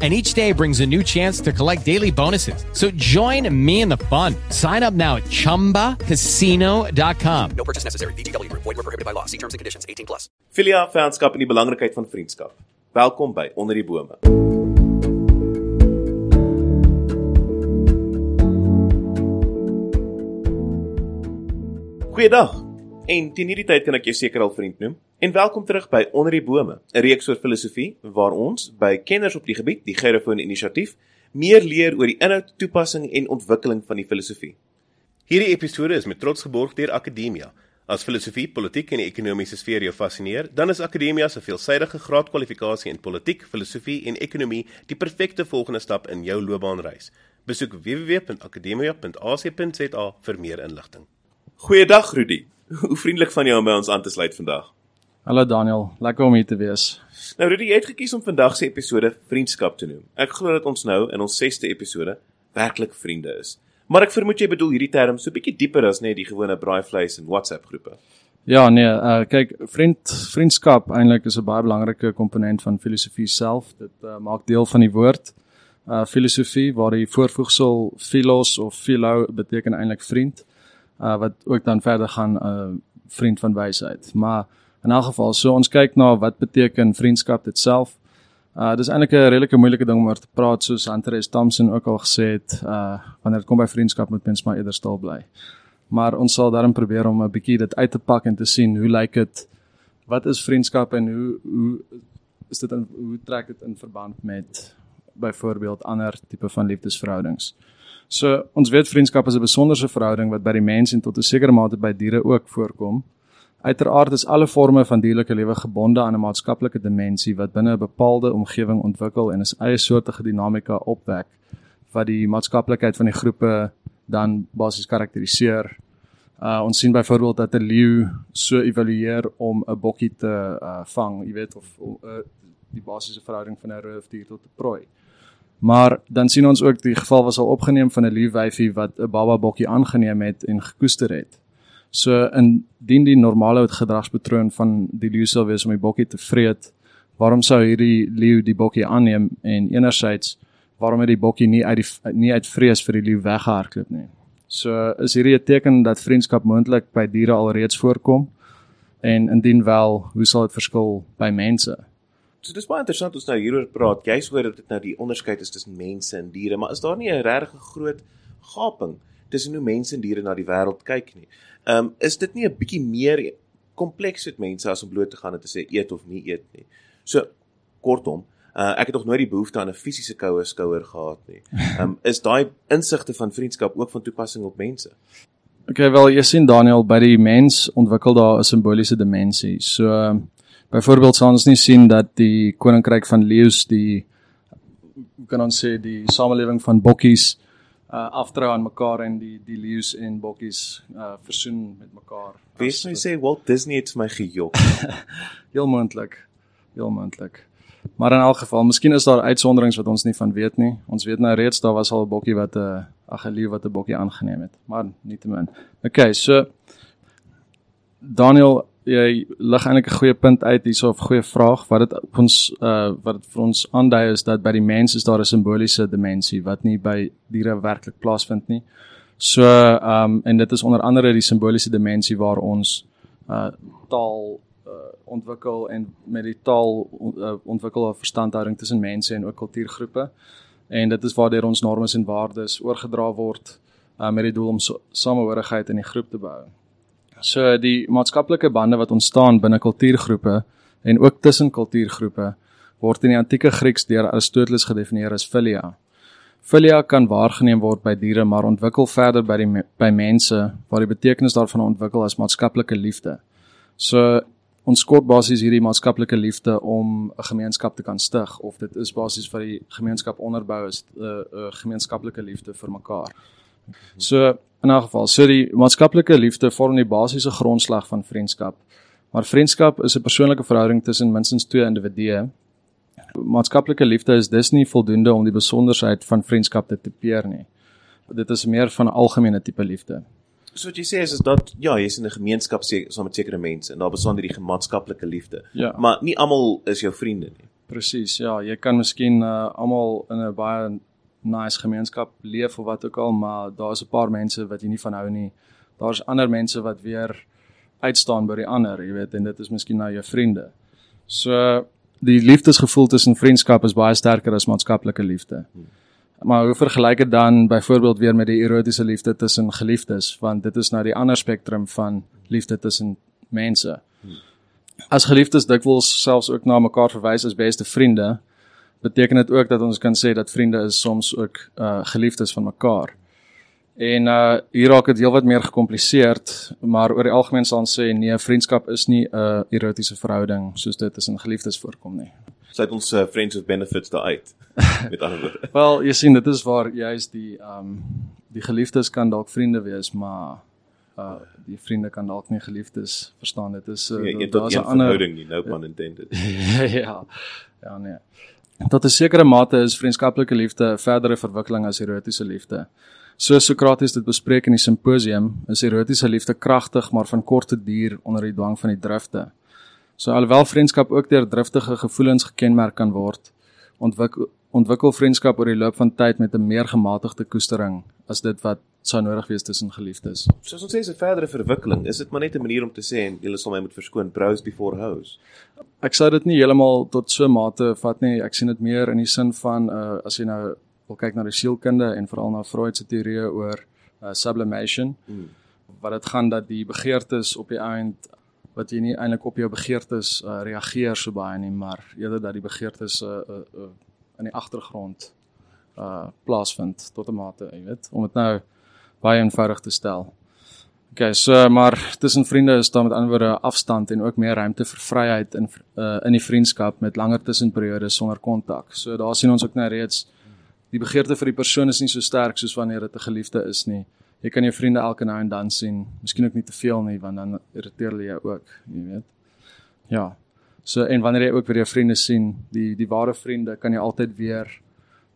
And each day brings a new chance to collect daily bonuses. So join me in the fun. Sign up now at chumbacasino.com. No purchase necessary. VGW Group. Void were prohibited by law. See terms and conditions. 18 plus. Filia Venskap en die belangrikheid van vriendskap. Welkom by Onder die Bome. Goeiedag. En teen hierdie tyd kan ek jou seker al vriend noem. En welkom terug by Onder die Bome, 'n reeks oor filosofie waar ons by kenners op die gebied, die Gerofone Inisiatief, meer leer oor die inhoud, toepassing en ontwikkeling van die filosofie. Hierdie episode is met trots geborg deur Akademia. As filosofie, politiek en die ekonomiese sfeer jou fascineer, dan is Akademia se veelsidige graadkwalifikasie in politiek, filosofie en ekonomie die perfekte volgende stap in jou loopbaanreis. Besoek www.akademia.ac.za vir meer inligting. Goeiedag Rudy. Hoe vriendelik van jou om by ons aan te sluit vandag. Hallo Daniel, lekker om hier te wees. Nou Rudy, jy het gekies om vandag se episode vriendskap te noem. Ek glo dat ons nou in ons 6ste episode werklik vriende is. Maar ek vermoed jy bedoel hierdie term so bietjie dieper as net die gewone braaivleis en WhatsApp groepe. Ja, nee, uh kyk, vriend vriendskap eintlik is 'n baie belangrike komponent van filosofie self. Dit uh, maak deel van die woord uh filosofie waar die voorvoegsel philos of philo beteken eintlik vriend. Uh wat ook dan verder gaan uh, vriend van wysheid. Maar in elk geval, so ons kyk na wat beteken vriendskap dit self. Uh dis eintlik 'n redelike moeilike ding om oor te praat soos Hunter S Thompson ook al gesê het, uh wanneer dit kom by vriendskap moet mens maar eerder stil bly. Maar ons sal daarin probeer om 'n bietjie dit uit te pak en te sien hoe lyk dit? Wat is vriendskap en hoe hoe is dit in hoe trek dit in verband met byvoorbeeld ander tipe van liefdesverhoudings? So ons weet vriendskap is 'n besonderse verhouding wat by die mens en tot 'n sekere mate by diere ook voorkom. Uiteraard is alle forme van dierlike lewe gebonde aan 'n maatskaplike dimensie wat binne 'n bepaalde omgewing ontwikkel en 'n eie soortige dinamika opwek wat die maatskaplikheid van die groepe dan basies karakteriseer. Uh ons sien byvoorbeeld dat 'n leeu so evalueer om 'n bokkie te uh vang, jy weet of uh, die basiese verhouding van 'n roofdier tot 'n prooi. Maar dan sien ons ook die geval was al opgeneem van 'n leeu wyfie wat 'n baba bokkie aangeneem het en gekoester het. So indien die normale gedragspatroon van die leeu sou wees om die bokkie te vreet, waarom sou hierdie leeu die bokkie aanneem en enerzijds waarom het die bokkie nie uit die nie uit vrees vir die leeu weggehardloop nie. So is hierdie 'n teken dat vriendskap moontlik by diere alreeds voorkom en indien wel, hoe sal dit verskil by mense? So dis baie interessant ons nou hieroor praat. Jy's hoor dat dit nou die onderskeid is tussen mense en diere, maar is daar nie 'n regtig groot gaping tussen hoe mense en diere na die wêreld kyk nie? Ehm um, is dit nie 'n bietjie meer kompleks met mense as om bloot te gaan en te sê eet of nie eet nie. So kortom, uh, ek het nog nooit die behoefte aan 'n fisiese koue skouer gehad nie. Ehm um, is daai insigte van vriendskap ook van toepassing op mense? Okay, wel jy sien Daniel by die mens ontwikkel daar 'n simboliese dimensie. So uh, byvoorbeeld sal ons nie sien dat die koninkryk van leeu's die kan ons sê die samelewing van bokkies uh aftrou aan mekaar en die die leeu's en bokkies uh versoen met mekaar. Wees my sê Walt Disney het vir my gejok. heel moontlik. Heel moontlik. Maar in elk geval, miskien is daar uitsonderings wat ons nie van weet nie. Ons weet nou reeds daar was al 'n bokkie wat 'n uh, ag 'n leeu wat 'n bokkie aangeneem het, maar nietemin. Okay, so Daniel, jy lig eintlik 'n goeie punt uit hierso of goeie vraag wat dit op ons uh wat vir ons aandui is dat by die mens is daar 'n simboliese dimensie wat nie by diere werklik plaasvind nie. So um en dit is onder andere die simboliese dimensie waar ons uh taal uh, ontwikkel en met die taal uh, ontwikkel 'n verstandhouding tussen mense en ook kultuurgroepe. En dit is waardeur ons normes en waardes oorgedra word uh, met die doel om so, samehorigheid in die groep te bou. So die maatskaplike bande wat ontstaan binne kultuurgroepe en ook tussen kultuurgroepe word in die antieke Grieks deur Aristoteles gedefinieer as philia. Philia kan waargeneem word by diere maar ontwikkel verder by die by mense waar die betekenis daarvan ontwikkel as maatskaplike liefde. So ons kort basies hierdie maatskaplike liefde om 'n gemeenskap te kan stig of dit is basies vir die gemeenskap onderbou is 'n uh, uh, gemeenskaplike liefde vir mekaar. So in 'n geval, so die maatskaplike liefde vorm die basiese grondslag van vriendskap. Maar vriendskap is 'n persoonlike verhouding tussen minstens twee individue. Maatskaplike liefde is dus nie voldoende om die besonderheid van vriendskap te tipeer nie. Dit is meer van 'n algemene tipe liefde. So wat jy sê is is dat ja, jy's in 'n gemeenskap saam met sekere mense en daar bestaan hierdie gemaatskaplike liefde. Ja. Maar nie almal is jou vriende nie. Presies, ja, jy kan miskien uh, almal in 'n baie nice gemeenskap leef of wat ook al, maar daar's 'n paar mense wat jy nie van hou nie. Daar's ander mense wat weer uitstaan by die ander, jy weet, en dit is miskien nou jou vriende. So die liefdesgevoel tussen vriendskap is baie sterker as maatskaplike liefde. Maar hoe vergelyk dit dan byvoorbeeld weer met die erotiese liefde tussen geliefdes, want dit is nou die ander spektrum van liefde tussen mense. As geliefdes dikwels selfs ook na mekaar verwys as beste vriende, beteken dit ook dat ons kan sê dat vriende is soms ook uh geliefdes van mekaar. En uh hier raak dit heelwat meer gekompliseerd, maar oor die algemeen sal ons sê nee, vriendskap is nie 'n uh, erotiese verhouding soos dit tussen geliefdes voorkom nie. Sluit ons uh, friends with benefits daar uit. met ander woorde. Wel, jy sien dit is waar juist die um die geliefdes kan dalk vriende wees, maar uh die vriende kan dalk nie geliefdes verstaan. Dit is uh, Nee, een daar's 'n ander verhouding nie, no pun intended. ja. Ja nee. Tot 'n sekere mate is vriendskaplike liefde 'n verdere verwikkeling as erotiese liefde. So Sokrates dit bespreek in die simposium, is erotiese liefde kragtig maar van korte duur onder die dwang van die drifte. So alhoewel vriendskap ook deur driftige gevoelens gekenmerk kan word, ontwikkel ontwikkel vriendskap oor die loop van tyd met 'n meer gematigde koestering as dit wat sou nodig wees tussen geliefdes. Soos ons sê is 'n verdere verwikkeling. Is dit maar net 'n manier om te sê en julle sal my moet verskoon, bros before hoes. Ek sou dit nie heeltemal tot so mate vat nie. Ek sien dit meer in die sin van uh as jy nou wil kyk na die sielkunde en veral na Freud se teorieë oor uh, sublimation. Hmm. Wat dit gaan dat die begeertes op die eind wat jy nie eintlik op jou begeertes uh, reageer so baie nie, maar eerder dat die begeertes uh, uh, uh, in die agtergrond uh plaasvind tot 'n mate, jy weet, om dit nou baie eenvoudig te stel. Okay, so maar tussen vriende is daar met ander woorde afstand en ook meer ruimte vir vryheid in uh, in die vriendskap met langer tussenperiodes sonder kontak. So daar sien ons ook nou reeds die begeerte vir die persoon is nie so sterk soos wanneer dit 'n geliefde is nie. Jy kan jou vriende elke nou en dan sien, miskien ook nie te veel nie want dan irriteer hulle jou ook, jy weet. Ja. So en wanneer jy ook weer jou vriende sien, die die ware vriende kan jy altyd weer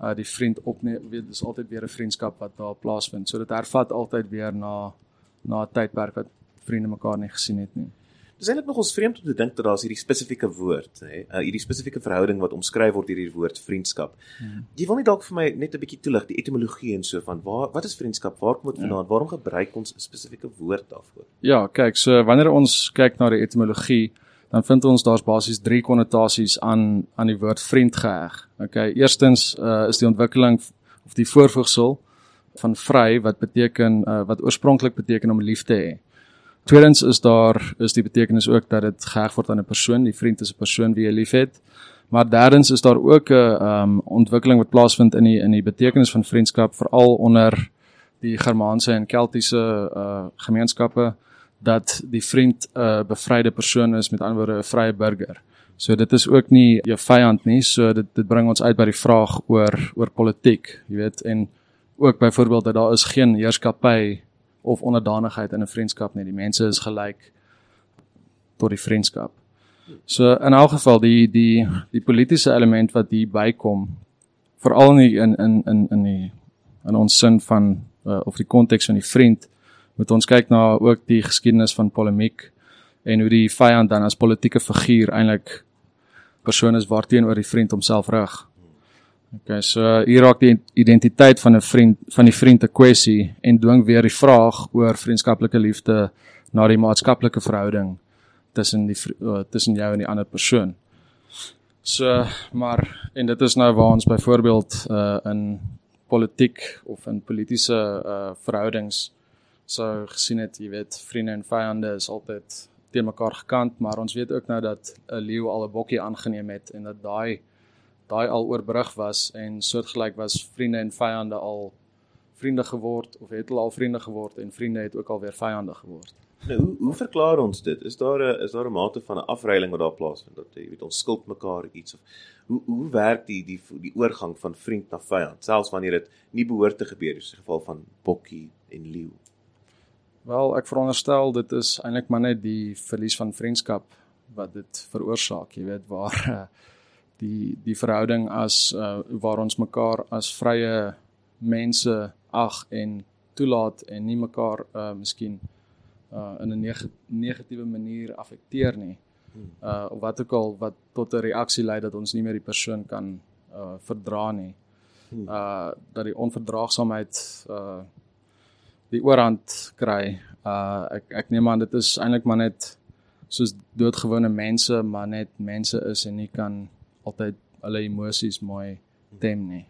uh die vriend opneem, weet dis altyd weer 'n vriendskap wat daar plaasvind. So dit hervat altyd weer na na 'n tydperk wat vriende mekaar nie gesien het nie. Dis eintlik nog ons vreemd om te dink dat daar's hierdie spesifieke woord, hè, uh, hierdie spesifieke verhouding wat omskryf word deur hierdie woord vriendskap. Hmm. Jy wil nie dalk vir my net 'n bietjie toelig die etimologie en so van waar wat is vriendskap? Waar kom dit vandaan? Ja. Waarom gebruik ons 'n spesifieke woord daarvoor? Ja, kyk, so wanneer ons kyk na die etimologie, dan vind ons daar's basies drie konnotasies aan aan die woord vriend geheg. Okay, eerstens uh, is die ontwikkeling of die voorvoegsel van vry wat beteken uh, wat oorspronklik beteken om lief te hê. Tweedens is daar is die betekenis ook dat dit geheg word aan 'n persoon, die vriend is 'n persoon wie jy liefhet. Maar derdens is daar ook 'n um, ontwikkeling wat plaasvind in die in die betekenis van vriendskap veral onder die Germaanse en Keltiese uh gemeenskappe dat die vriend 'n uh, bevryde persoon is met ander woorde 'n vrye burger. So dit is ook nie jou vyand nie, so dit dit bring ons uit by die vraag oor oor politiek, jy weet, en ook byvoorbeeld dat daar is geen heerskappy of onderdanigheid in 'n vriendskap nie. Die mense is gelyk tot die vriendskap. So in elk geval die die die politieke element wat hier bykom veral in in in in in die in ons sin van uh, of die konteks van die vriend moet ons kyk na ook die geskiedenis van polemiek en hoe die vyand dan as politieke figuur eintlik persoon is waarteenoor die vriend homself rig. Okay, so hier raak die identiteit van 'n vriend van die vriend 'n kwessie en dwing weer die vraag oor vriendskaplike liefde na die maatskaplike verhouding tussen die uh, tussen jou en die ander persoon. So, maar en dit is nou waar ons byvoorbeeld uh in politiek of in politieke uh verhoudings sou gesien het, jy weet, vriende en vyande is altyd teen mekaar gekant, maar ons weet ook nou dat 'n leeu al 'n bokkie aangeneem het en dat daai daai al oorbrug was en soortgelyk was vriende en vyande al vriende geword of het hulle al vriende geword en vriende het ook al weer vyande geword. Nou, hoe hoe verklaar ons dit? Is daar 'n is daar 'n mate van 'n afreiling wat daar plaasvind dat jy weet ons skuld mekaar iets of hoe hoe werk die die die oorgang van vriend na vyand selfs wanneer dit nie behoort te gebeur soos die geval van Bokkie en Leeu? Wel, ek veronderstel dit is eintlik maar net die verlies van vriendskap wat dit veroorsaak, jy weet, waar uh, die die verhouding as uh, waar ons mekaar as vrye mense ag en toelaat en nie mekaar uh miskien uh in 'n neg negatiewe manier affekteer nie. Uh of wat ook al wat tot 'n reaksie lei dat ons nie meer die persoon kan uh verdra nie. Uh dat die onverdraagsaamheid uh die oorhand kry. Uh ek ek neem aan dit is eintlik maar net soos doodgewone mense, maar net mense is en nie kan altyd hulle emosies mooi tem nie.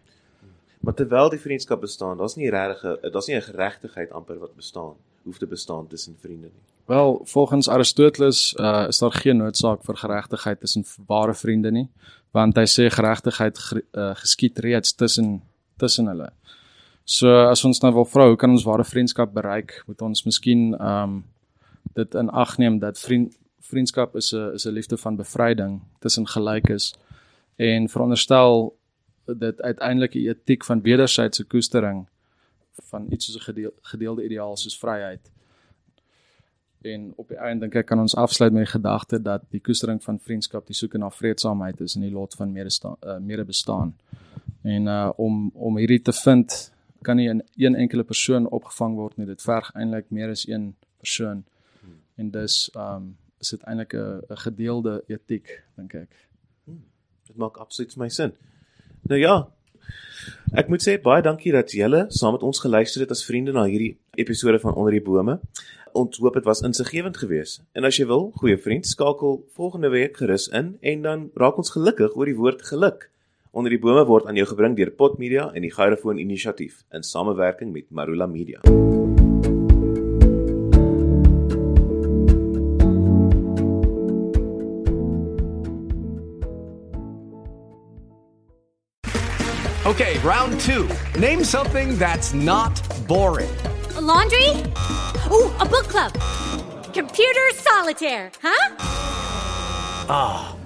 Maar terwyl die vriendskap bestaan, daar's nie regtig daar's nie 'n geregtigheid amper wat bestaan, hoef te bestaan tussen vriende nie. Wel, volgens Aristoteles uh, is daar geen noodsaak vir geregtigheid tussen ware vriende nie, want hy sê geregtigheid uh, geskied reeds tussen tussen hulle. So as ons nou wil vra, hoe kan ons ware vriendskap bereik? Moet ons miskien ehm um, dit in ag neem dat vriend vriendskap is 'n is 'n liefde van bevryding tussen gelykes en veronderstel dit uiteindelik 'n etiek van wederwysige koestering van iets soos 'n gedeel, gedeelde ideaal soos vryheid. En op die einde dink ek kan ons afsluit met die gedagte dat die koestering van vriendskap die soeke na vredesaamheid is in die lot van medestaan uh, medebestaan. En uh om om hierdie te vind kan nie in een enkele persoon opgevang word nie. Dit verg eintlik meer as een persoon. En dis um is dit eintlik 'n gedeelde etiek dink ek. Dit maak absoluut my sin. Nou ja. Ek moet sê baie dankie dat julle saam met ons geluister het as vriende na hierdie episode van Onder die Bome. Ons hoop dit was insiggewend geweest. En as jy wil, goeie vriend, skakel volgende week gerus in en dan raak ons gelukkig oor die woord geluk. Onder die Bome word aan jou gebring deur Pot Media en die Gyrofoon Inisiatief in samewerking met Marula Media. Okay, round two. Name something that's not boring. A laundry? Ooh, a book club. Computer solitaire, huh?